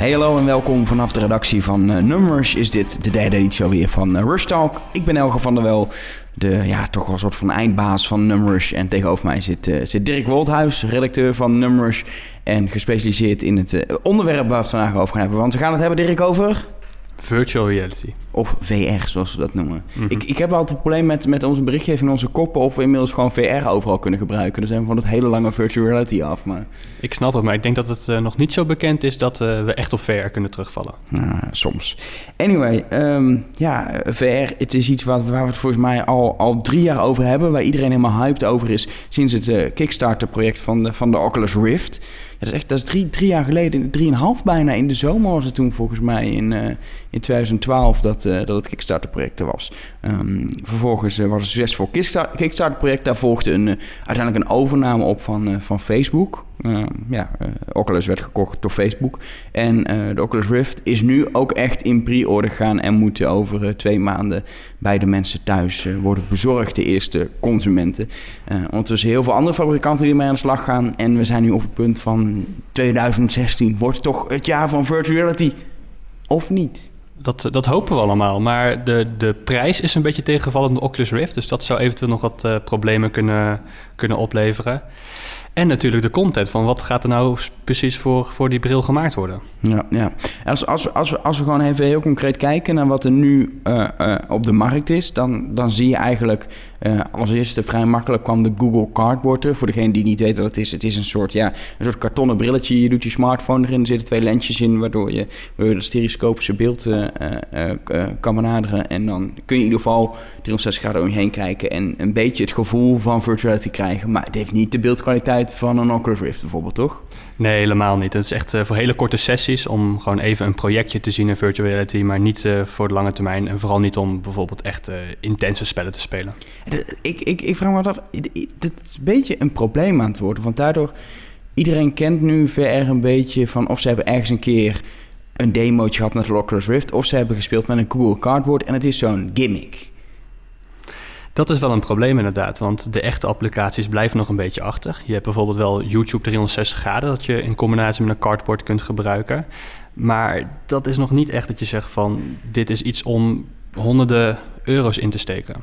Hey hallo en welkom vanaf de redactie van uh, Numbers. Is dit de derde editie alweer van uh, Rush Talk. Ik ben Elge van der Wel, de ja, toch wel een soort van eindbaas van Numbers. En tegenover mij zit, uh, zit Dirk Woldhuis, redacteur van Numbers. En gespecialiseerd in het onderwerp waar we het vandaag over gaan hebben. Want we gaan het hebben, Dirk, over... Virtual reality. Of VR, zoals we dat noemen. Mhm. ik, ik heb altijd een probleem met, met onze berichtgeving, onze koppen... of we inmiddels gewoon VR overal kunnen gebruiken. Dan zijn we van het hele lange virtual reality af. Maar... Ik snap het, maar ik denk dat het uh, nog niet zo bekend is... dat uh, we echt op VR kunnen terugvallen. Soms. Anyway, um, ja, VR, het is iets waar, waar we het volgens mij al, al drie jaar over hebben... waar iedereen helemaal hyped over is... sinds het uh, Kickstarter-project van de, van de Oculus Rift... Ja, dat is echt dat is drie, drie jaar geleden, drieënhalf bijna in de zomer was het toen volgens mij in, in 2012 dat, uh, dat het Kickstarter-project er was. Um, vervolgens uh, was het succesvol Kickstarter-project. Daar volgde een, uiteindelijk een overname op van, van Facebook. Uh, ja, Oculus werd gekocht door Facebook. En de Oculus Rift is nu ook echt in pre-order gegaan en moet over twee maanden bij de mensen thuis worden bezorgd, de eerste consumenten. ondertussen heel veel andere fabrikanten die ermee aan de slag gaan. En we zijn nu op het punt van 2016. Wordt toch het jaar van virtual reality? Of niet? Dat, dat hopen we allemaal. Maar de, de prijs is een beetje tegengevallen de Oculus Rift. Dus dat zou eventueel nog wat problemen kunnen, kunnen opleveren. En natuurlijk de content van wat gaat er nou precies voor, voor die bril gemaakt worden. Ja, ja. Als, als, als, we, als we gewoon even heel concreet kijken naar wat er nu uh, uh, op de markt is, dan, dan zie je eigenlijk uh, als eerste vrij makkelijk kwam de Google Cardboard er. Voor degene die niet weet wat het is, het is een soort, ja, een soort kartonnen brilletje. Je doet je smartphone erin, er zitten twee lensjes in, waardoor je, waardoor het stereoscopische beeld kan benaderen. En dan kun je in ieder geval 360 graden om je heen kijken en een beetje het gevoel van virtuality krijgen. Maar het heeft niet de beeldkwaliteit van een Oculus Rift bijvoorbeeld, toch? Nee, helemaal niet. Het is echt uh, voor hele korte sessies om gewoon even een projectje te zien in virtual reality, maar niet uh, voor de lange termijn. En vooral niet om bijvoorbeeld echt uh, intense spellen te spelen. Ik, ik, ik vraag me af, dit is een beetje een probleem aan het worden, want daardoor iedereen kent nu VR een beetje van of ze hebben ergens een keer een demootje gehad met Oculus Rift, of ze hebben gespeeld met een Google Cardboard en het is zo'n gimmick. Dat is wel een probleem inderdaad, want de echte applicaties blijven nog een beetje achter. Je hebt bijvoorbeeld wel YouTube 360 graden dat je in combinatie met een cardboard kunt gebruiken. Maar dat is nog niet echt dat je zegt van dit is iets om honderden euro's in te steken.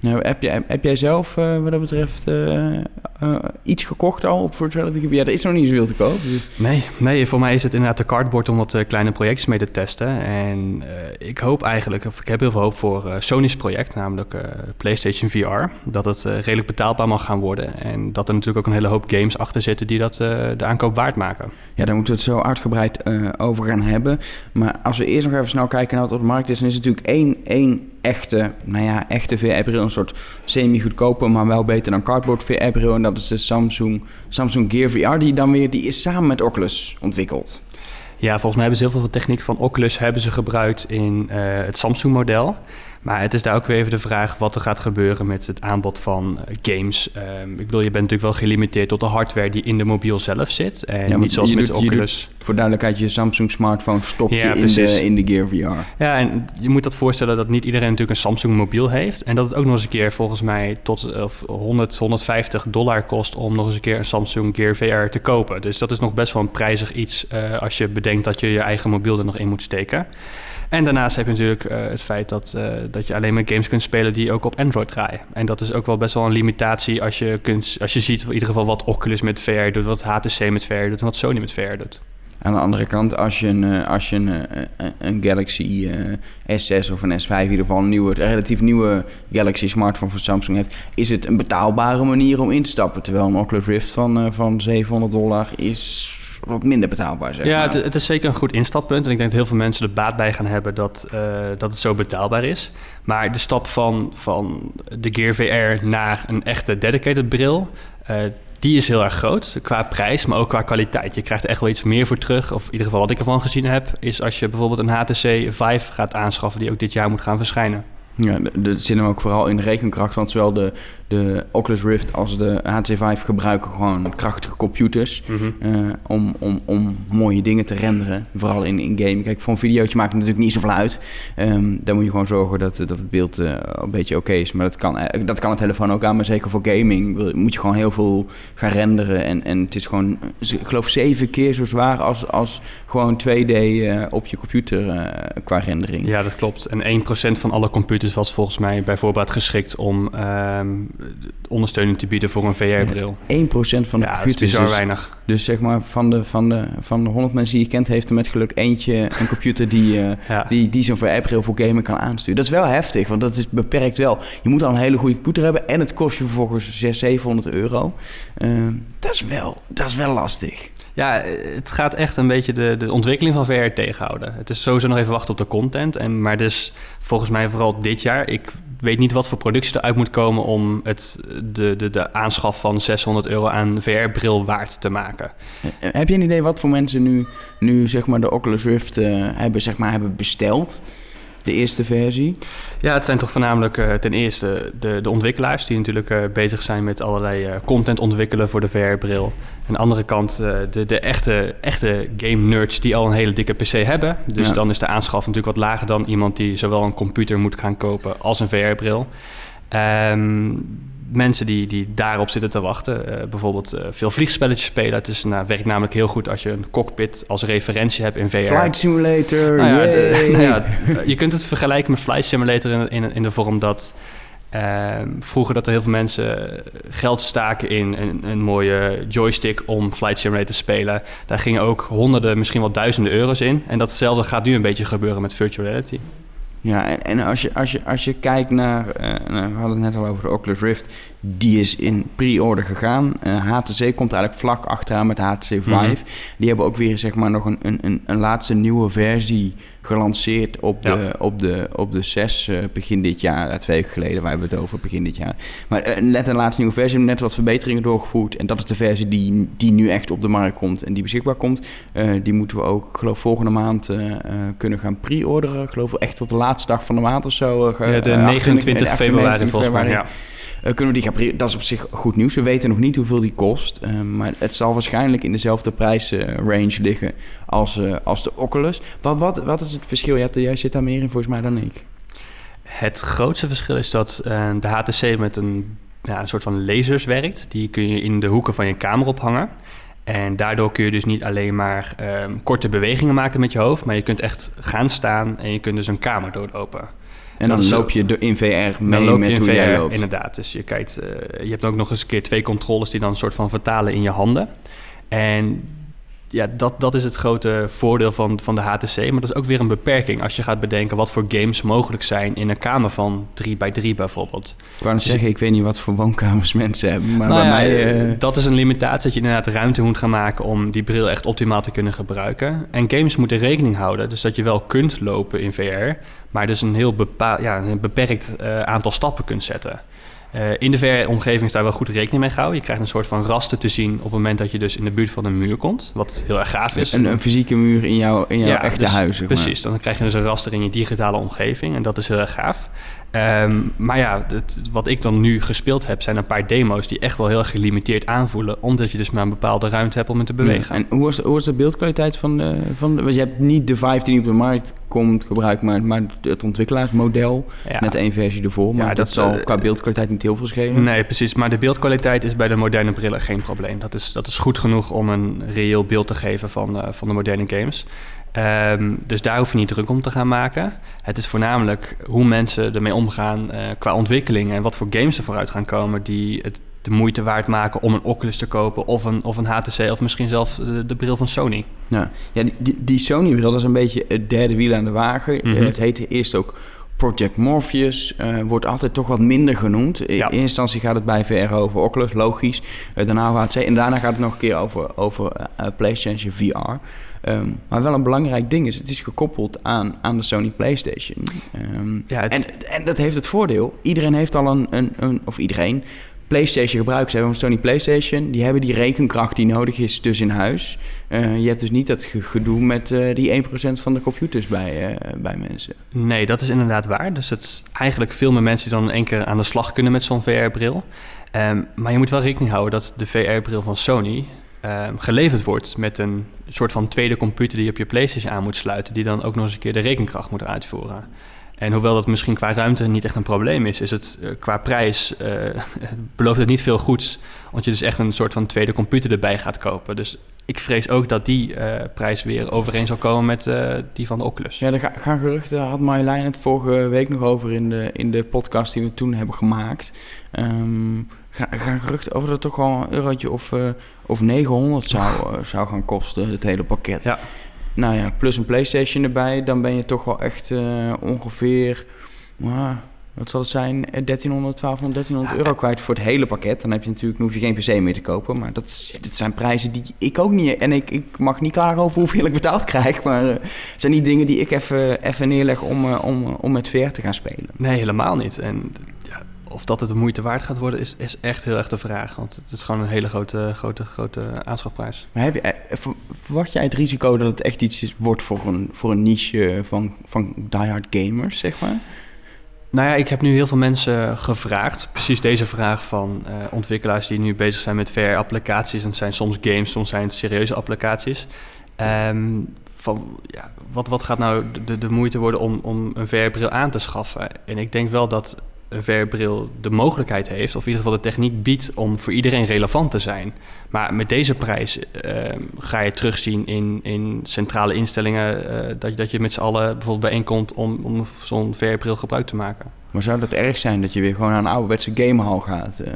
Nou, heb, jij, heb jij zelf uh, wat dat betreft uh, uh, iets gekocht al op Virtuality Ja, er is nog niet zoveel te koop. Dus- nee, nee, voor mij is het inderdaad de cardboard om wat kleine projectjes mee te testen. En ik hoop eigenlijk, of ik heb heel veel hoop voor Sony's project, namelijk PlayStation VR. Dat het redelijk betaalbaar mag gaan worden. En dat er natuurlijk ook een hele hoop games achter zitten die dat de aankoop waard maken. Ja, daar moeten we het zo uitgebreid over gaan hebben. Maar als we eerst nog even snel kijken naar wat op de markt is, dan is het natuurlijk één, één echte, nou ja, echte VR-bril. Een soort semi-goedkope, maar wel beter dan cardboard VR-bril. En dat is de Samsung, Samsung Gear VR, die dan weer, die is samen met Oculus ontwikkeld. Ja, volgens mij hebben ze heel veel techniek van Oculus hebben ze gebruikt in uh, het Samsung-model. Maar het is daar ook weer even de vraag wat er gaat gebeuren met het aanbod van eh, games. Um, ik bedoel, je bent natuurlijk wel gelimiteerd tot de hardware die in de mobiel zelf zit. En ja, niet zoals met doet, Oculus. voor duidelijkheid, je Samsung smartphone stop je in, de, in de Gear VR. Ja, en je moet dat voorstellen dat niet iedereen natuurlijk een Samsung mobiel heeft. En dat het ook nog eens een keer volgens mij tot 100, 150 dollar kost om nog eens een keer een Samsung Gear VR te kopen. Dus dat is nog best wel een prijzig iets uh, als je bedenkt dat je je eigen mobiel er nog in moet steken. En daarnaast heb je natuurlijk uh, het feit dat, uh, dat je alleen maar games kunt spelen die ook op Android draaien. En dat is ook wel best wel een limitatie als je, kunt, als je ziet in ieder geval wat Oculus met VR doet, wat HTC met VR doet en wat Sony met VR doet. Aan de andere kant, als je een, uh, als je een, een Galaxy S6 of een S5, in ieder geval een nieuwe, relatief nieuwe Galaxy smartphone van Samsung hebt, is het een betaalbare manier om in te stappen. Terwijl een Oculus Rift van, van 700 dollar is wat minder betaalbaar zijn. Ja, het, het, is zeker een goed instappunt. En ik denk dat heel veel mensen er baat bij gaan hebben dat, uh, dat het zo betaalbaar is. Maar de stap van, van de Gear VR naar een echte dedicated bril... Uh, die is heel erg groot qua prijs, maar ook qua kwaliteit. Je krijgt er echt wel iets meer voor terug. Of in ieder geval wat ik ervan gezien heb, is als je bijvoorbeeld een HTC Vive gaat aanschaffen, die ook dit jaar moet gaan verschijnen. Ja, dat zit hem ook vooral in de rekenkracht. Want zowel de, de Oculus Rift als de HTC Vive gebruiken gewoon krachtige computers. Mhm. eh, om, om, om mooie dingen te renderen. Vooral in, in game. Kijk, voor een videootje maakt het natuurlijk niet zoveel uit. Ehm dan moet je gewoon zorgen dat, dat het beeld eh, een beetje oké is. Maar dat kan, eh, dat kan de telefoon ook aan. Maar zeker voor gaming moet je gewoon heel veel gaan renderen. En, en het is gewoon, ik geloof, zeven keer zo zwaar als, als gewoon 2D eh, op je computer qua rendering. Ja, dat klopt. En 1% van alle computers was volgens mij bijvoorbeeld geschikt om ehm, ondersteuning te bieden voor een VR-bril. 1% van de Ja, is computers. bizar dus, weinig. dus zeg maar van de, van, de, van de 100 mensen die je kent, heeft er met geluk eentje een computer die, eh, Ja. die, die zo'n VR-bril voor gamen kan aansturen. Dat is wel heftig, want dat is beperkt wel. Je moet al een hele goede computer hebben en het kost je vervolgens 600, 700 euro. Eh, dat, is wel, dat is wel lastig. Ja, het gaat echt een beetje de, de ontwikkeling van VR tegenhouden. Het is sowieso nog even wachten op de content. En, maar dus volgens mij vooral dit jaar. Ik weet niet wat voor productie eruit moet komen om het, de, de, de aanschaf van 600 euro aan VR-bril waard te maken. Heb je een idee wat voor mensen nu, nu zeg maar de Oculus Rift eh, hebben, zeg maar, hebben besteld? De eerste versie? Ja, het zijn toch voornamelijk eh, ten eerste de, de ontwikkelaars die natuurlijk eh, bezig zijn met allerlei eh, content ontwikkelen voor de VR-bril. Aan de andere kant de, de echte, echte game nerds die al een hele dikke PC hebben. Dus Ja. dan is de aanschaf natuurlijk wat lager dan iemand die zowel een computer moet gaan kopen als een VR-bril. Ehm, mensen die, die daarop zitten te wachten, eh, bijvoorbeeld eh, veel vliegspelletjes spelen. Het is, nou, werkt namelijk heel goed als je een cockpit als referentie hebt in VR. Flight Simulator, Nou ja, de- yay! nou ja, je kunt het vergelijken met Flight Simulator in, in, in de vorm dat ehm, vroeger dat er heel veel mensen geld staken in een, een mooie joystick om Flight Simulator te spelen. Daar gingen ook honderden, misschien wel duizenden euro's in. En datzelfde gaat nu een beetje gebeuren met virtual reality. Ja, en, en als, je, als, je, als je kijkt naar, eh, nou, we hadden het net al over de Oculus Rift, die is in pre-order gegaan. Eh, HTC komt eigenlijk vlak achteraan met HTC Vive. Mhm. Die hebben ook weer zeg maar nog een, een, een, laatste nieuwe versie gelanceerd op de, Ja. op de, op de 6 eh, begin dit jaar. Ja, twee weken geleden, wij hebben het over begin dit jaar. Maar eh, net een laatste nieuwe versie, net wat verbeteringen doorgevoerd. En dat is de versie die, die nu echt op de markt komt en die beschikbaar komt. Eh, die moeten we ook, geloof volgende maand eh, eh, kunnen gaan pre-orderen. Ik geloof echt op de laatste dag van de maand of zo. eh, Ja, de eh, 29 28 februari volgens mij. Ja. Eh, kunnen we die Dat is op zich goed nieuws. We weten nog niet hoeveel die kost. eh, maar het zal waarschijnlijk in dezelfde prijsrange liggen als, eh, als de Oculus. Wat, wat, wat is het verschil? Jij zit daar meer in volgens mij dan ik. Het grootste verschil is dat eh, de HTC met een, ja, een soort van lasers werkt. Die kun je in de hoeken van je kamer ophangen. En daardoor kun je dus niet alleen maar ehm, korte bewegingen maken met je hoofd, maar je kunt echt gaan staan en je kunt dus een kamer doorlopen. En dan loop je in VR mee met hoe VR, jij loopt. Inderdaad, dus je kijkt, eh, je hebt ook nog eens een keer twee controles die dan een soort van vertalen in je handen. En ja, dat, dat is het grote voordeel van, van de HTC. Maar dat is ook weer een beperking als je gaat bedenken wat voor games mogelijk zijn in een kamer van 3 bij 3 bijvoorbeeld. Ik wou net zeggen, ik weet niet wat voor woonkamers mensen hebben. Maar Nou bij ja, mij... eh, Dat is een limitatie dat je inderdaad ruimte moet gaan maken om die bril echt optimaal te kunnen gebruiken. En games moeten rekening houden, dus dat je wel kunt lopen in VR, maar dus een heel bepa- ja, een beperkt eh, aantal stappen kunt zetten. Eh, in de VR-omgeving is daar wel goed rekening mee gehouden. Je krijgt een soort van raster te zien op het moment dat je dus in de buurt van een muur komt, wat heel erg gaaf is. een, een fysieke muur in, jouw in jouw Ja, echte dus- huis. zeg maar. Precies, dan krijg je dus een raster in je digitale omgeving en dat is heel erg gaaf. Ehm, maar ja, het, wat ik dan nu gespeeld heb, zijn een paar demo's die echt wel heel erg gelimiteerd aanvoelen, omdat je dus maar een bepaalde ruimte hebt om in te bewegen. En hoe was, de, hoe was de beeldkwaliteit van de, van de... Want je hebt niet de 15 die op de markt komt gebruikt, maar, maar het ontwikkelaarsmodel. Ja. Net één versie ervoor. Maar Ja, dat, dat, zal eh, qua beeldkwaliteit niet heel veel schelen. Nee, precies. Maar de beeldkwaliteit is bij de moderne brillen geen probleem. Dat is, dat is goed genoeg om een reëel beeld te geven van, eh, van de moderne games. Ehm, dus daar hoef je niet druk om te gaan maken. Het is voornamelijk hoe mensen ermee omgaan eh, qua ontwikkeling en wat voor games er vooruit gaan komen die het de moeite waard maken om een Oculus te kopen of een, of een HTC of misschien zelfs de, de bril van Sony. Ja, ja die, die, Sony-bril, dat is een beetje het derde wiel aan de wagen. Mhm. Het heette eerst ook Project Morpheus. eh, wordt altijd toch wat minder genoemd. In eerste instantie gaat het bij VR over Oculus, logisch. Eh, daarna over HTC. En daarna gaat het nog een keer over, over PlayStation VR. Ehm, maar wel een belangrijk ding is, het is gekoppeld aan, aan de Sony PlayStation. Ehm, Ja, het- en, en dat heeft het voordeel, iedereen heeft al een, een, een of iedereen, PlayStation gebruiken. Ze hebben een Sony PlayStation. Die hebben die rekenkracht die nodig is dus in huis. Uh, je hebt dus niet dat gedoe met uh, die 1% van de computers bij, uh, bij mensen. Nee, dat is inderdaad waar. Dus het is eigenlijk veel meer mensen die dan in één keer aan de slag kunnen met zo'n VR-bril. Um, maar je moet wel rekening houden dat de VR-bril van Sony um, geleverd wordt met een soort van tweede computer die je op je PlayStation aan moet sluiten, die dan ook nog eens een keer de rekenkracht moet uitvoeren. En hoewel dat misschien qua ruimte niet echt een probleem is, is het uh, qua prijs uh, belooft het niet veel goeds. Want je dus echt een soort van tweede computer erbij gaat kopen. Dus ik vrees ook dat die uh, prijs weer overeen zal komen met die van de Oculus. Ja, er gaan geruchten, had Marjolein het vorige week nog over in de, in de podcast die we toen hebben gemaakt. Um, gaan geruchten over dat het toch wel een eurotje of, of 900 zou, zou gaan kosten, het hele pakket. Ja. Nou ja, plus een PlayStation erbij, dan ben je toch wel echt uh, ongeveer, uh, wat zal het zijn, 1300, 1200, 1300 euro kwijt voor het hele pakket. Dan heb je natuurlijk, hoef je geen PC meer te kopen. Maar dat, dat zijn prijzen die ik ook niet. En ik, ik mag niet klagen over hoeveel ik betaald krijg. Maar het zijn niet dingen die ik even, even neerleg om, om, om met VR te gaan spelen. Nee, helemaal niet. En ja, of dat het de moeite waard gaat worden, is, is echt heel erg de vraag. Want het is gewoon een hele grote, grote, grote aanschafprijs. Maar heb je, verwacht jij het risico dat het echt iets is, wordt voor een, voor een niche van, van diehard gamers, zeg maar? Nou ja, ik heb nu heel veel mensen gevraagd. Precies deze vraag van uh, ontwikkelaars die nu bezig zijn met VR-applicaties. En het zijn soms games, soms zijn het serieuze applicaties. Um, van, ja, wat, wat gaat nou de, de moeite worden om, om een VR-bril aan te schaffen? En ik denk wel dat een VR-bril de mogelijkheid heeft, of in ieder geval de techniek biedt om voor iedereen relevant te zijn. Maar met deze prijs uh, ga je terugzien in, in centrale instellingen uh, dat, dat je met z'n allen bijvoorbeeld bijeenkomt om, om zo'n VR-bril gebruik te maken. Maar zou dat erg zijn dat je weer gewoon naar een ouderwetse gamehal gaat? Uh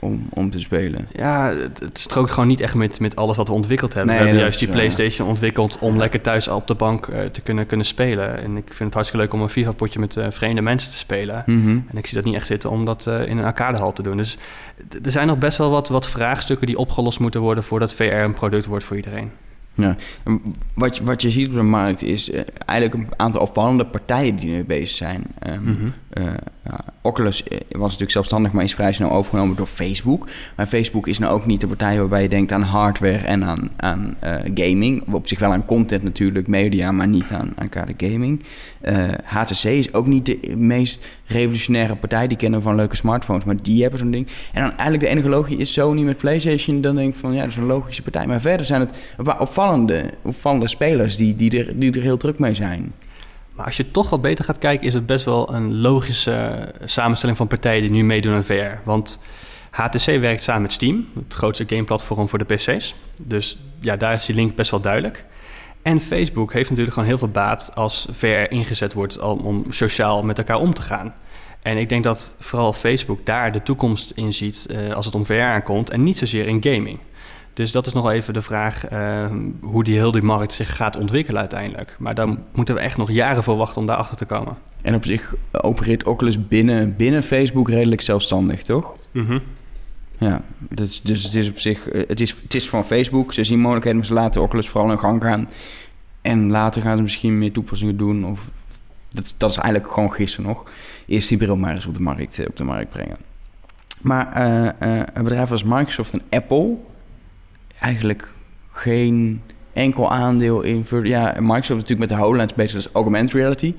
om, om te spelen. Ja, het, het, strookt gewoon niet echt met, met alles wat we ontwikkeld hebben. we hebben juist die PlayStation ontwikkeld om lekker thuis op de bank uh, te kunnen, kunnen spelen. En ik vind het hartstikke leuk om een FIFA-potje met uh, vreemde mensen te spelen. Mm -hmm. En ik zie dat niet echt zitten om dat uh, in een arcadehal te doen. Dus er zijn nog best wel wat, wat vraagstukken die opgelost moeten worden voordat VR een product wordt voor iedereen. Ja, wat je, wat je ziet op de markt is uh, eigenlijk een aantal opvallende partijen die nu bezig zijn. Um, mm -hmm. uh, Oculus was natuurlijk zelfstandig, maar is vrij snel overgenomen door Facebook. Maar Facebook is nou ook niet de partij waarbij je denkt aan hardware en aan, aan uh, gaming. Op zich wel aan content natuurlijk, media, maar niet aan, aan kade gaming. HTC is ook niet de meest revolutionaire partij. Die kennen van leuke smartphones, maar die hebben zo'n ding. En dan eigenlijk de enige logie is Sony met PlayStation. Dan denk ik van ja, dat is een logische partij. Maar verder zijn het opvallende, opvallende spelers die, die, er, die er heel druk mee zijn. Maar als je toch wat beter gaat kijken, is het best wel een logische samenstelling van partijen die nu meedoen aan VR. Want HTC werkt samen met Steam, het grootste gameplatform voor de PC's. Dus ja, daar is die link best wel duidelijk. En Facebook heeft natuurlijk gewoon heel veel baat als VR ingezet wordt om, sociaal met elkaar om te gaan. En ik denk dat vooral Facebook daar de toekomst in ziet uh, als het om VR aankomt en niet zozeer in gaming. Dus dat is nog even de vraag uh, hoe die heel die markt zich gaat ontwikkelen uiteindelijk. Maar daar moeten we echt nog jaren voor wachten om daarachter te komen. En op zich opereert Oculus binnen, binnen Facebook redelijk zelfstandig, toch? Mm -hmm. Ja, dus, dus het is op zich, het is, het is van Facebook. Ze zien mogelijkheden, maar ze laten Oculus vooral in gang gaan. En later gaan ze misschien meer toepassingen doen. Of, dat, dat is eigenlijk gewoon gisteren nog. Eerst die bril maar eens op de markt, op de markt brengen. Maar uh, uh, een bedrijf als Microsoft en Apple eigenlijk geen enkel aandeel in... Ja, Microsoft natuurlijk met de HoloLens bezig, dat is augmented reality.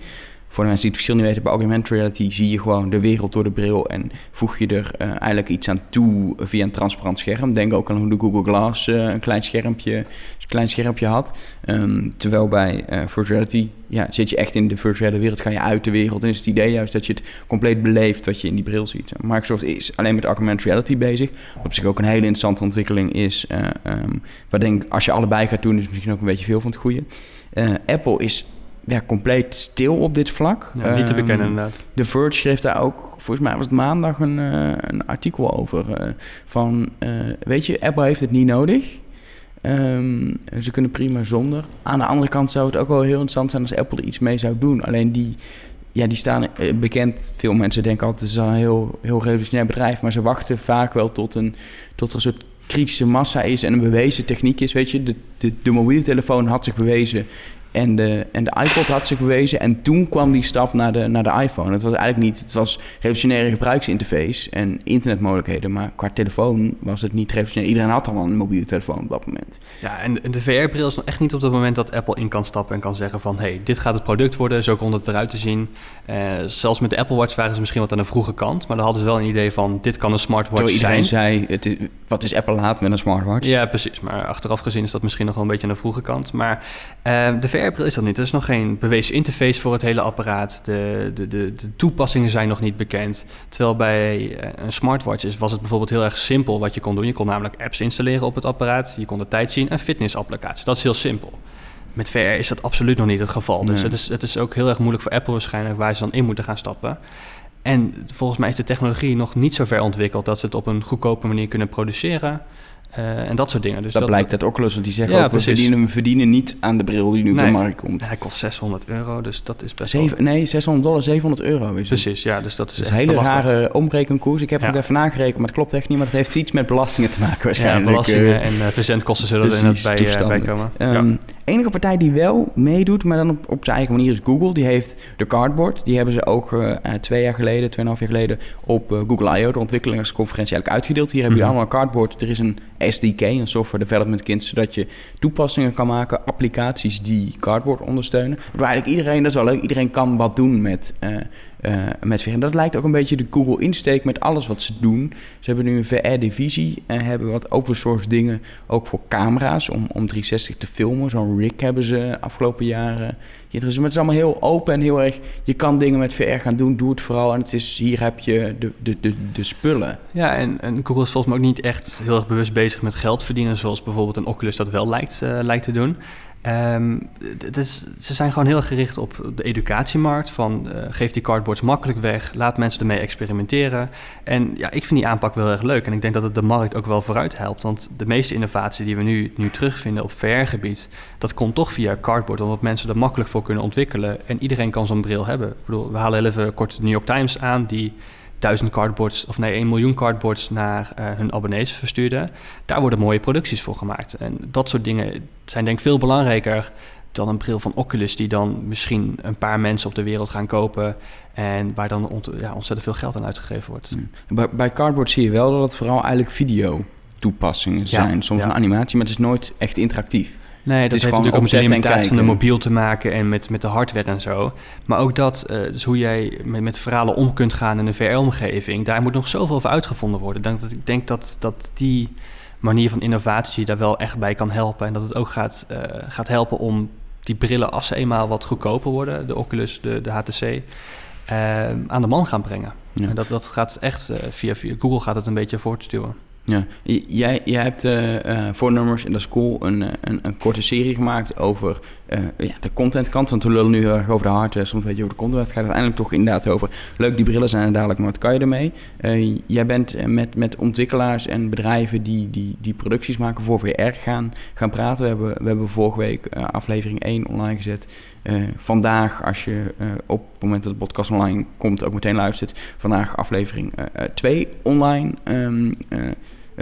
Voor de mensen die het verschil niet weten, bij augmented reality zie je gewoon de wereld door de bril en voeg je er uh, eigenlijk iets aan toe via een transparant scherm. Denk ook aan hoe de Google Glass uh, een klein schermpje, een klein schermpje had. Um, terwijl bij uh, virtual reality ja, zit je echt in de virtuele wereld, ga je uit de wereld en is het idee juist dat je het compleet beleeft wat je in die bril ziet. Microsoft is alleen met augmented reality bezig, wat op zich ook een hele interessante ontwikkeling is. Um, waar denk als je allebei gaat doen, is misschien ook een beetje veel van het goede. Apple is ja, compleet stil op dit vlak. Ja, niet te bekennen um, inderdaad. De Verge schreef daar ook, volgens mij was het maandag, een, uh, een artikel over. Uh, van, uh, weet je, Apple heeft het niet nodig. Um, ze kunnen prima zonder. Aan de andere kant zou het ook wel heel interessant zijn als Apple er iets mee zou doen. Alleen die, ja, die staan bekend. Veel mensen denken altijd, het is een heel, heel revolutionair bedrijf. Maar ze wachten vaak wel tot, een, tot er een soort kritische massa is en een bewezen techniek is. Weet je, de, de, de mobiele telefoon had zich bewezen En de, en de iPod had zich bewezen. En toen kwam die stap naar de, naar de iPhone. Het was eigenlijk niet... Het was revolutionaire gebruiksinterface en internetmogelijkheden. Maar qua telefoon was het niet revolutionair. Iedereen had al een mobiele telefoon op dat moment. Ja, en de VR-bril is nog echt niet op het moment dat Apple in kan stappen... en kan zeggen van... hey, dit gaat het product worden, zo komt het eruit te zien. Uh, zelfs met de Apple Watch waren ze misschien wat aan de vroege kant. Maar dan hadden ze wel een idee van... dit kan een smartwatch Terwijl iedereen zijn. zei, het is, wat is Apple laat met een smartwatch? Ja, precies. Maar achteraf gezien is dat misschien nog wel een beetje aan de vroege kant. Maar uh, de VR-bril is dat niet. Er is nog geen bewezen interface voor het hele apparaat. De, de, de, de toepassingen zijn nog niet bekend. Terwijl bij eh, een smartwatch is, was het bijvoorbeeld heel erg simpel wat je kon doen. Je kon namelijk apps installeren op het apparaat. Je kon de tijd zien en fitnessapplicaties. Dat is heel simpel. Met VR is dat absoluut nog niet het geval. Dus het is, het is ook heel erg moeilijk voor Apple waarschijnlijk waar ze dan in moeten gaan stappen. En volgens mij is de technologie nog niet zo ver ontwikkeld dat ze het op een goedkope manier kunnen produceren. Uh, en dat soort dingen. Dus dat, dat blijkt uit Oculus, want die zeggen ja, ook, we verdienen, we verdienen niet aan de bril die nu nee, op de markt komt. Hij kost 600 euro, dus dat is best Zeven, Nee, 600 dollar, 700 euro is Precies, ja, dus dat is een hele rare omrekenkoers. Ik heb ja. ook even nagerekend, maar het klopt echt niet. Maar het heeft iets met belastingen te maken waarschijnlijk. Ja, belastingen uh, en uh, verzendkosten zullen er inderdaad bij, uh, bij komen. Um, ja. enige partij die wel meedoet, maar dan op, op zijn eigen manier is Google. Die heeft de Cardboard. Die hebben ze ook twee jaar geleden, tweeënhalf jaar geleden... op Google I.O., de ontwikkelingsconferentie, eigenlijk uitgedeeld. Hier heb je mm -hmm. allemaal een Cardboard. Er is een SDK, een software development kit... zodat je toepassingen kan maken, applicaties die Cardboard ondersteunen. Waar eigenlijk iedereen, dat is wel leuk, iedereen kan wat doen met... Uh, met VR. En dat lijkt ook een beetje de Google-insteek met alles wat ze doen. Ze hebben nu een VR-divisie en hebben wat open source dingen ook voor camera's om, om 360 te filmen. Zo'n rig hebben ze afgelopen jaren. Ja, dus het is allemaal heel open en heel erg. Je kan dingen met VR gaan doen, doe het vooral. En het is, hier heb je de, de, de, de spullen. Ja, en, en Google is volgens mij ook niet echt heel erg bewust bezig met geld verdienen, zoals bijvoorbeeld een Oculus dat wel lijkt, uh, lijkt te doen. Um, is, ze zijn gewoon heel gericht op de educatiemarkt. Van uh, geef die cardboards makkelijk weg, laat mensen ermee experimenteren. En ja, ik vind die aanpak wel erg leuk. En ik denk dat het de markt ook wel vooruit helpt. Want de meeste innovatie die we nu, nu terugvinden op VR-gebied, dat komt toch via cardboard, omdat mensen er makkelijk voor kunnen ontwikkelen. En iedereen kan zo'n bril hebben. Ik bedoel, we halen even kort de New York Times aan, die duizend cardboards, of nee, 1 miljoen cardboards naar uh, hun abonnees verstuurden. Daar worden mooie producties voor gemaakt. En dat soort dingen zijn denk ik veel belangrijker dan een bril van Oculus, die dan misschien een paar mensen op de wereld gaan kopen. En waar dan ont ja, ontzettend veel geld aan uitgegeven wordt. Bij, bij Cardboard zie je wel dat het vooral eigenlijk video toepassingen zijn. Ja, Soms ja. een animatie, maar het is nooit echt interactief. Nee, dat heeft natuurlijk ook met de limitatie van de mobiel te maken en met, met de hardware en zo. Maar ook dat, uh, dus hoe jij met, met verhalen om kunt gaan in een VR-omgeving, daar moet nog zoveel over uitgevonden worden. Dan, dat, ik denk dat, dat die manier van innovatie daar wel echt bij kan helpen. En dat het ook gaat, uh, gaat helpen om die brillen, als ze eenmaal wat goedkoper worden, de Oculus, de, de HTC, uh, aan de man gaan brengen. Ja. En dat, dat gaat echt via, via Google gaat het een beetje voortstuwen. Ja, jij, jij hebt uh, uh, voor nummers in de school een, een, een, korte serie gemaakt over ja, de contentkant. Want we lullen nu heel erg over de hardware, soms een beetje over de content. Het gaat uiteindelijk toch inderdaad over, leuk die brillen zijn er dadelijk, maar wat kan je ermee? jij bent met, met ontwikkelaars en bedrijven die, die, die producties maken voor VR gaan, gaan praten. We hebben, we hebben vorige week aflevering 1 online gezet. vandaag, als je op het moment dat de podcast online komt, ook meteen luistert. Vandaag aflevering 2 online. Um,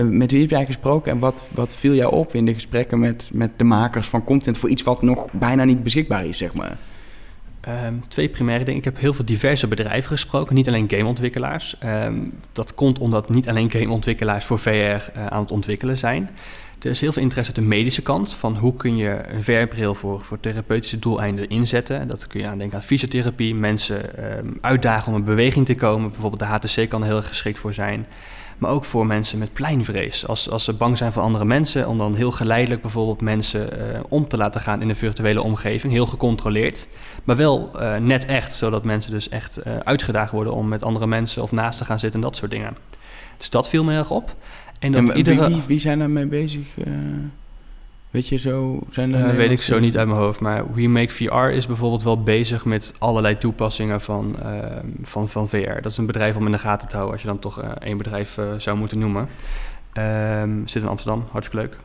met wie heb jij gesproken en wat, wat viel jou op in de gesprekken met, met de makers van content voor iets wat nog bijna niet beschikbaar is, zeg maar? Um, twee primaire dingen. Ik heb heel veel diverse bedrijven gesproken, niet alleen gameontwikkelaars. Um, dat komt omdat niet alleen gameontwikkelaars voor VR uh, aan het ontwikkelen zijn. Er is heel veel interesse uit de medische kant van hoe kun je een VR-bril voor, voor therapeutische doeleinden inzetten. Dat kun je aan denken aan fysiotherapie, mensen um, uitdagen om in beweging te komen. Bijvoorbeeld de HTC kan er heel erg geschikt voor zijn. Maar ook voor mensen met pleinvrees. Als, als ze bang zijn voor andere mensen, om dan heel geleidelijk bijvoorbeeld mensen uh, om te laten gaan in een virtuele omgeving. Heel gecontroleerd. Maar wel uh, net echt, zodat mensen dus echt uh, uitgedaagd worden om met andere mensen of naast te gaan zitten en dat soort dingen. Dus dat viel me erg op. En, dat en iedere... wie, wie zijn daarmee bezig? Weet je zo? Zijn er uh, weet ik zo niet uit mijn hoofd. Maar We Make VR is bijvoorbeeld wel bezig met allerlei toepassingen van, uh, van, van VR. Dat is een bedrijf om in de gaten te houden, als je dan toch uh, één bedrijf zou moeten noemen. Um, zit in Amsterdam, hartstikke leuk.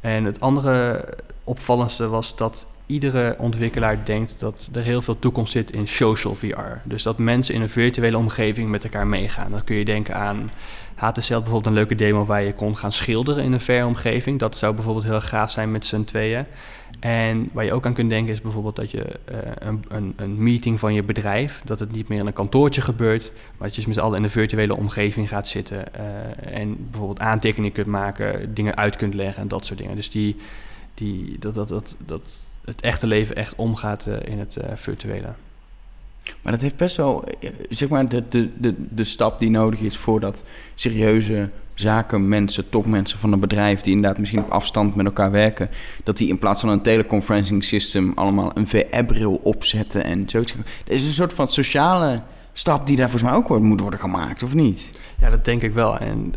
En het andere opvallendste was dat iedere ontwikkelaar denkt dat er heel veel toekomst zit in social VR. Dus dat mensen in een virtuele omgeving met elkaar meegaan. Dan kun je denken aan HTC had bijvoorbeeld een leuke demo waar je kon gaan schilderen in een VR-omgeving. Dat zou bijvoorbeeld heel gaaf zijn met z'n tweeën. En waar je ook aan kunt denken is bijvoorbeeld dat je uh, een, een, een, meeting van je bedrijf, dat het niet meer in een kantoortje gebeurt, maar dat je dus met z'n allen in een virtuele omgeving gaat zitten uh, en bijvoorbeeld aantekeningen kunt maken, dingen uit kunt leggen en dat soort dingen. Dus die, die, dat, dat, dat, dat het echte leven echt omgaat uh, in het virtuele. Maar dat heeft best wel, zeg maar, de, de, de, de stap die nodig is voordat serieuze zakenmensen, topmensen van een bedrijf die inderdaad misschien op afstand met elkaar werken, dat die in plaats van een teleconferencing system allemaal een VR-bril opzetten en zo. Er is een soort van sociale stap die daar volgens mij ook moet worden gemaakt, of niet? Ja, dat denk ik wel. En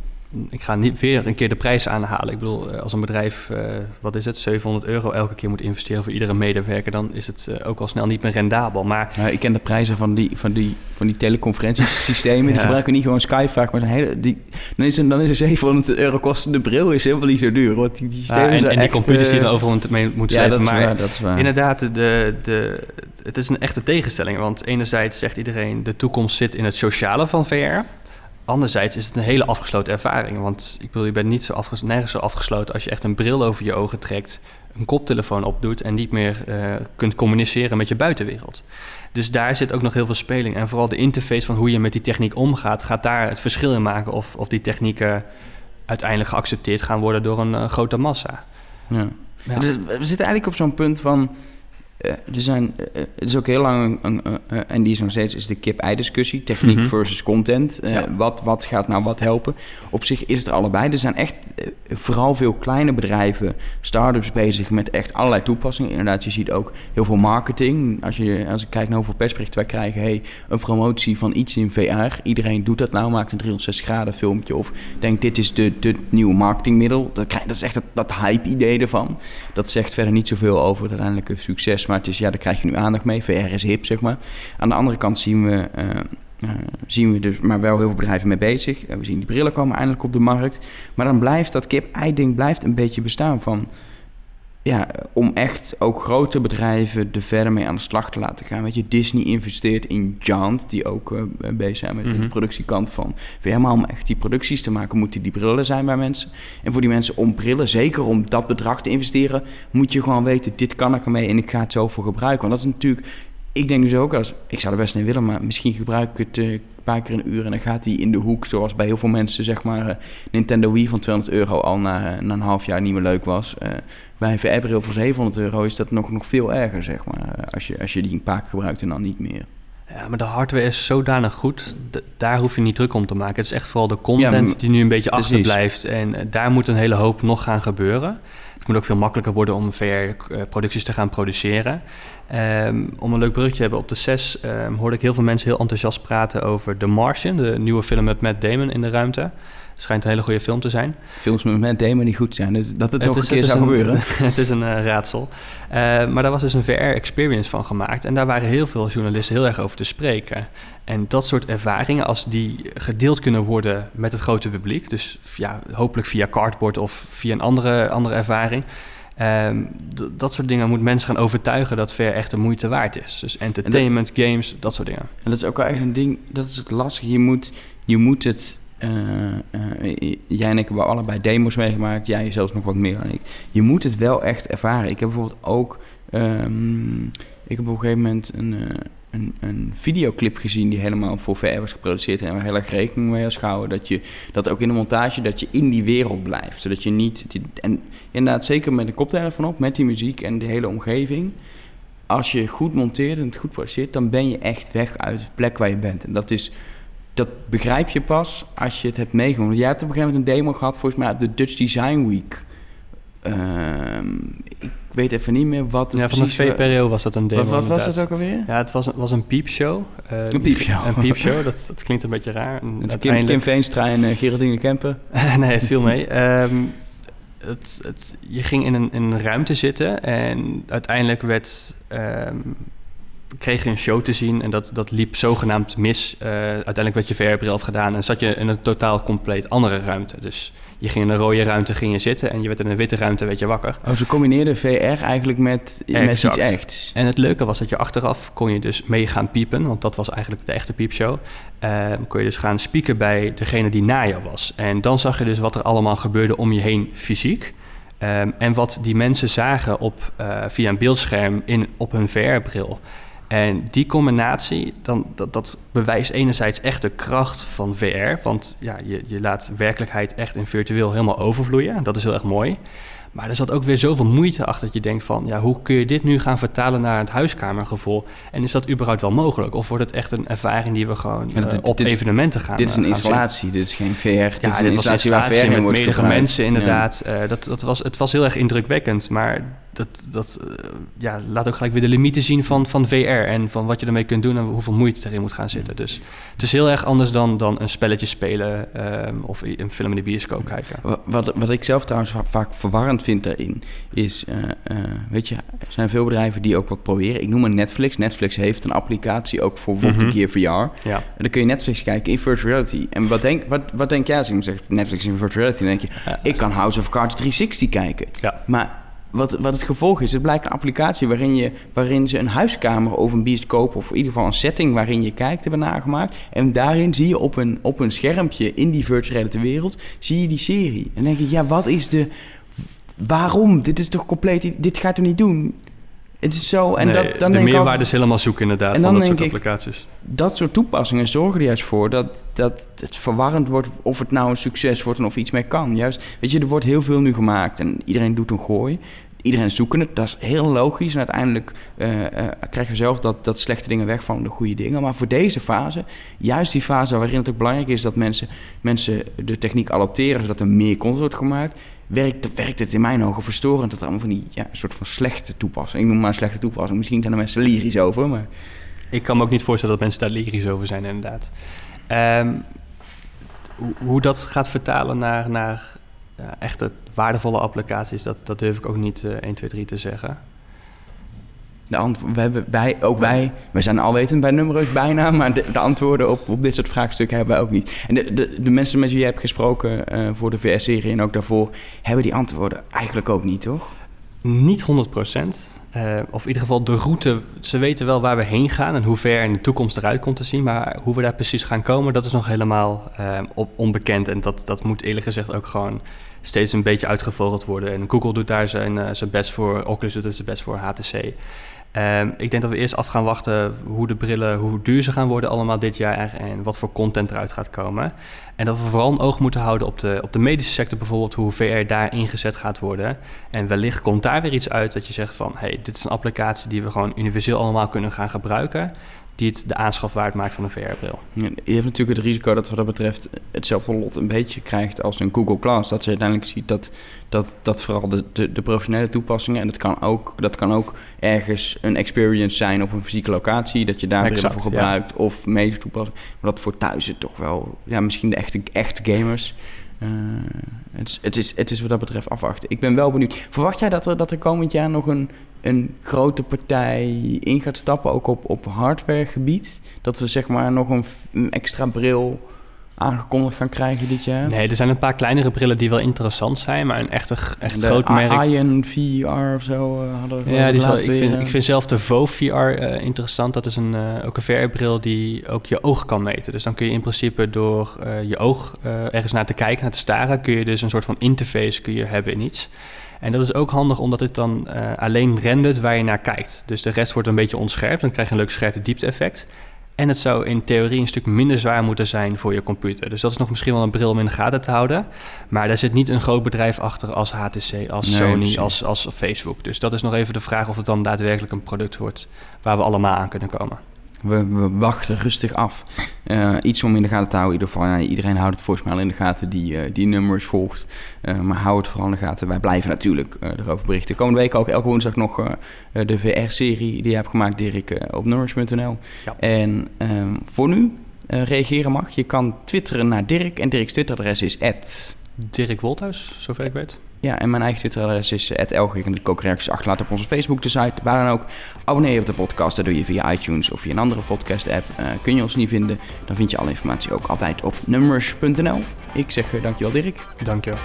ik ga niet weer een keer de prijs aanhalen. Ik bedoel, eh, als een bedrijf, uh, wat is het, 700 euro elke keer moet investeren voor iedere medewerker, dan is het uh, ook al snel niet meer rendabel. Maar ik ken de prijzen van die, van die, van die teleconferentiesystemen. ja. Die gebruiken niet gewoon Skype vaak, maar hele, die, dan, is een, dan is een 700 euro kostende bril is helemaal niet zo duur. Want die, die systemen ja, en, en die echt, computers die er overal mee moet zijn. Ja, dat is maar waar, dat is waar. Inderdaad, de, de, het is een echte tegenstelling. Want enerzijds zegt iedereen, de toekomst zit in het sociale van VR. Anderzijds is het een hele afgesloten ervaring. Want ik bedoel, je bent niet zo afges nergens zo afgesloten als je echt een bril over je ogen trekt, een koptelefoon opdoet en niet meer uh, kunt communiceren met je buitenwereld. Dus daar zit ook nog heel veel speling. En vooral de interface van hoe je met die techniek omgaat, gaat daar het verschil in maken of, of die technieken uiteindelijk geaccepteerd gaan worden door een uh, grote massa. Ja. ja. Dus we zitten eigenlijk op zo'n punt van er zijn, uh, het is ook heel lang, een, en die is nog steeds, is de kip-ei-discussie. Techniek mm -hmm. versus content. Ja. wat, wat gaat nou wat helpen? Op zich is het allebei. Er zijn echt vooral veel kleine bedrijven, start-ups bezig met echt allerlei toepassingen. Inderdaad, je ziet ook heel veel marketing. Als, je, als ik kijk naar hoeveel persberichten wij krijgen. Hey, een promotie van iets in VR. Iedereen doet dat nou, maakt een 360 graden filmpje. Of denkt, dit is de, de nieuwe marketingmiddel. Dat, krijg, dat is echt dat, dat hype-idee ervan. Dat zegt verder niet zoveel over het uiteindelijke succes maar het is, ja, daar krijg je nu aandacht mee. VR is hip, zeg maar. Aan de andere kant zien we, uh, zien we dus maar wel heel veel bedrijven mee bezig. Uh, we zien die brillen komen eindelijk op de markt. Maar dan blijft dat kip-ei-ding blijft een beetje bestaan van ja, om echt ook grote bedrijven er verder mee aan de slag te laten gaan. Weet je, Disney investeert in Giant, die ook uh, bezig zijn met, mm -hmm. de productiekant van. Maar om echt die producties te maken, moeten die brillen zijn bij mensen. En voor die mensen om brillen, zeker om dat bedrag te investeren, moet je gewoon weten, dit kan ik ermee en ik ga het zo voor gebruiken. Want dat is natuurlijk ik denk dus ook als ik zou er best in willen, maar misschien gebruik ik het uh, een paar keer een uur en dan gaat hij in de hoek, zoals bij heel veel mensen, zeg maar, uh, Nintendo Wii van 200 euro al na, uh, na een half jaar niet meer leuk was. bij een VR-bril voor 700 euro is dat nog, nog veel erger, zeg maar, als, je, als je die een paar keer gebruikt en dan niet meer. Ja, maar de hardware is zodanig goed, daar hoef je niet druk om te maken. Het is echt vooral de content ja, die nu een beetje achterblijft. En daar moet een hele hoop nog gaan gebeuren. Moet ook veel makkelijker worden om VR-producties te gaan produceren. Um, om een leuk brugje te hebben, op de 6 um, hoorde ik heel veel mensen heel enthousiast praten over The Martian, de nieuwe film met Matt Damon in de ruimte. Schijnt een hele goede film te zijn. Films met Matt Damon die goed zijn, dus dat het, het nog is, een keer zou een, gebeuren. het is een uh, raadsel. Uh, maar daar was dus een VR-experience van gemaakt. En daar waren heel veel journalisten heel erg over te spreken. En dat soort ervaringen, als die gedeeld kunnen worden met het grote publiek... dus ja, hopelijk via cardboard of via een andere, andere ervaring... Um, dat soort dingen moet mensen gaan overtuigen dat VR echt de moeite waard is. Dus entertainment, dat, games, dat soort dingen. En dat is ook wel echt een ding, dat is het lastige. Je moet, je moet het. Uh, uh, jij en ik hebben allebei demos meegemaakt. Jij zelfs nog wat meer dan ik. Je moet het wel echt ervaren. Ik heb bijvoorbeeld ook. Um, ik heb op een gegeven moment een, een, een videoclip gezien die helemaal voor VR was geproduceerd en waar heel erg rekening mee was gehouden dat je dat ook in de montage dat je in die wereld blijft, zodat je niet en inderdaad zeker met de koptelefoon op, met die muziek en de hele omgeving, als je goed monteert en het goed produceert, dan ben je echt weg uit de plek waar je bent en dat is dat begrijp je pas als je het hebt meegenomen. Jij hebt op een gegeven moment een demo gehad, volgens mij op de Dutch Design Week. Uh, ik weet even niet meer wat Ja, van de VPRO was dat een demo. Wat, wat was het ook alweer? Ja, het was, een, was een piepshow. Uh, een piepshow. Een piepshow, dat, dat klinkt een beetje raar. En uiteindelijk... Kim, Veenstra en uh, Geraldine Kemper? nee, het viel mee. Um, het, het, je ging in een, in een ruimte zitten en uiteindelijk werd... Um, kreeg je een show te zien en dat, dat liep zogenaamd mis. Uh, uiteindelijk werd je VR-bril afgedaan en zat je in een totaal compleet andere ruimte. Dus je ging in een rode ruimte ging je zitten en je werd in een witte ruimte werd je wakker. Oh, ze combineerden VR eigenlijk met, met iets echt. En het leuke was dat je achteraf kon je dus mee gaan piepen, want dat was eigenlijk de echte piepshow. Uh, kon je dus gaan spieken bij degene die na jou was. En dan zag je dus wat er allemaal gebeurde om je heen fysiek. Um, en wat die mensen zagen op, uh, via een beeldscherm in, op hun VR-bril. En die combinatie, dan, dat, dat, bewijst enerzijds echt de kracht van VR. Want ja, je, je laat werkelijkheid echt in virtueel helemaal overvloeien. Dat is heel erg mooi. Maar er zat ook weer zoveel moeite achter dat je denkt van... ja, hoe kun je dit nu gaan vertalen naar het huiskamergevoel? En is dat überhaupt wel mogelijk? Of wordt het echt een ervaring die we gewoon ja, uh, op evenementen gaan Dit is een uh, installatie, dit is geen VR. Ja, dit is een installatie waar VR in met wordt mensen inderdaad. Ja. Uh, dat, dat was, het was heel erg indrukwekkend, maar dat, dat uh, ja, laat ook gelijk weer de limieten zien van, van VR... en van wat je ermee kunt doen en hoeveel moeite erin moet gaan zitten. Dus het is heel erg anders dan, dan een spelletje spelen... Um, of een film in de bioscoop kijken. Wat, wat ik zelf trouwens vaak verwarrend vind daarin... is, uh, uh, weet je, er zijn veel bedrijven die ook wat proberen. Ik noem een Netflix. Netflix heeft een applicatie ook voor bijvoorbeeld Mhm. mm -hmm. een keer VR. Ja. En dan kun je Netflix kijken in virtual reality. En wat denk, wat, wat denk jij als ik zeg Netflix in virtual reality? Dan denk je, ik kan House of Cards 360 kijken. Ja. Maar wat, wat het gevolg is, het blijkt een applicatie waarin, je, waarin ze een huiskamer of een bioscoop... of in ieder geval een setting waarin je kijkt hebben nagemaakt. En daarin zie je op een, op een schermpje in die virtual reality wereld... zie je die serie. En dan denk je, ja, wat is de... Waarom? Dit is toch compleet... Dit gaat er niet doen. Het is zo... En nee, dat, dan de denk meerwaarde is helemaal zoeken inderdaad En van dat soort ik- applicaties. dat soort toepassingen zorgen er juist voor dat, dat het verwarrend wordt of het nou een succes wordt en of iets mee kan. Juist, weet je, er wordt heel veel nu gemaakt en iedereen doet een gooi. Iedereen is zoekende, dat is heel logisch. En uiteindelijk uh, uh, krijgen we zelf dat, dat slechte dingen wegvallen, de goede dingen. Maar voor deze fase, juist die fase waarin het ook belangrijk is dat mensen, mensen de techniek adopteren, zodat er meer content wordt gemaakt, werkt, werkt het in mijn ogen verstorend. Dat er allemaal van die ja, soort van slechte toepassing. Ik noem maar slechte toepassing. Misschien zijn er mensen lyrisch over, maar... Ik kan me ook niet voorstellen dat mensen daar lyrisch over zijn, inderdaad. Um, hoe, dat gaat vertalen naar, naar ja, echte waardevolle applicaties, dat, dat durf ik ook niet uh, 1, 2, 3 te zeggen. De we hebben, wij, ook wij, wij zijn alwetend bij nummers bijna, maar de, de, antwoorden op, op dit soort vraagstukken hebben wij ook niet. En de, de, mensen met wie je hebt gesproken uh, voor de VS-serie en ook daarvoor, hebben die antwoorden eigenlijk ook niet, toch? Niet 100 procent. Uh, of in ieder geval de route. Ze weten wel waar we heen gaan en hoe ver in de toekomst eruit komt te zien. Maar hoe we daar precies gaan komen, dat is nog helemaal uh, op onbekend. En dat, dat moet eerlijk gezegd ook gewoon steeds een beetje uitgevogeld worden. En Google doet daar zijn, zijn best voor, Oculus doet zijn best voor, HTC. Um, ik denk dat we eerst af gaan wachten hoe de brillen, hoe duur ze gaan worden allemaal dit jaar en wat voor content eruit gaat komen. En dat we vooral een oog moeten houden op de, op de medische sector bijvoorbeeld, hoe VR daar ingezet gaat worden. En wellicht komt daar weer iets uit dat je zegt van, hey, dit is een applicatie die we gewoon universeel allemaal kunnen gaan gebruiken die het de aanschaf waard maakt van een VR-bril. Je hebt natuurlijk het risico dat wat dat betreft hetzelfde lot een beetje krijgt als een Google Glass. Dat je uiteindelijk ziet dat, dat, dat vooral de, de, de professionele toepassingen, en dat kan, ook, dat kan ook ergens een experience zijn op een fysieke locatie, dat je daar voor gebruikt, ja. of medische toepassingen. Maar dat voor thuis het toch wel, ja, misschien de echte, echte gamers. Uh, het, het, is, het is wat dat betreft afwachten. Ik ben wel benieuwd. Verwacht jij dat er, dat er komend jaar nog een, een grote partij in gaat stappen, ook op, op hardwaregebied? Dat we zeg maar nog een, extra bril aangekondigd gaan krijgen dit jaar? Nee, er zijn een paar kleinere brillen die wel interessant zijn, maar een echte, echt groot merk... Ion VR of zo uh, hadden we Ja, die wel, ik, vind, ik vind zelf de Vo VR uh, interessant. Dat is een, ook een VR-bril die ook je oog kan meten. Dus dan kun je in principe door je oog ergens naar te kijken, naar te staren... kun je dus een soort van interface kun je hebben in iets... En dat is ook handig omdat het dan uh, alleen rendert waar je naar kijkt. Dus de rest wordt een beetje onscherp. Dan krijg je een leuk scherpe diepte-effect. En het zou in theorie een stuk minder zwaar moeten zijn voor je computer. Dus dat is nog misschien wel een bril om in de gaten te houden. Maar daar zit niet een groot bedrijf achter als HTC, als nee, Sony, als, als Facebook. Dus dat is nog even de vraag of het dan daadwerkelijk een product wordt waar we allemaal aan kunnen komen. We, we, wachten rustig af. Uh, iets om in de gaten te houden. In ieder geval, ja, iedereen houdt het volgens mij al in de gaten die, uh, die nummers volgt. Uh, maar hou het vooral in de gaten. Wij blijven natuurlijk erover berichten. Komende week ook elke woensdag nog de VR-serie die je hebt gemaakt, Dirk, op nummers.nl. Ja. En ehm, voor nu, reageren mag. Je kan twitteren naar Dirk. En Dirk's Twitteradres is Dirk Wolthuis, zover ik weet. Ja, en mijn eigen Twitteradres is Elge. Je kunt ook reacties achterlaten op onze Facebook, de site, waar dan ook. Abonneer je op de podcast, dat doe je via iTunes of via een andere podcast-app. Uh, kun je ons niet vinden, dan vind je alle informatie ook altijd op numbers.nl. Ik zeg dankjewel Dirk. Dankjewel.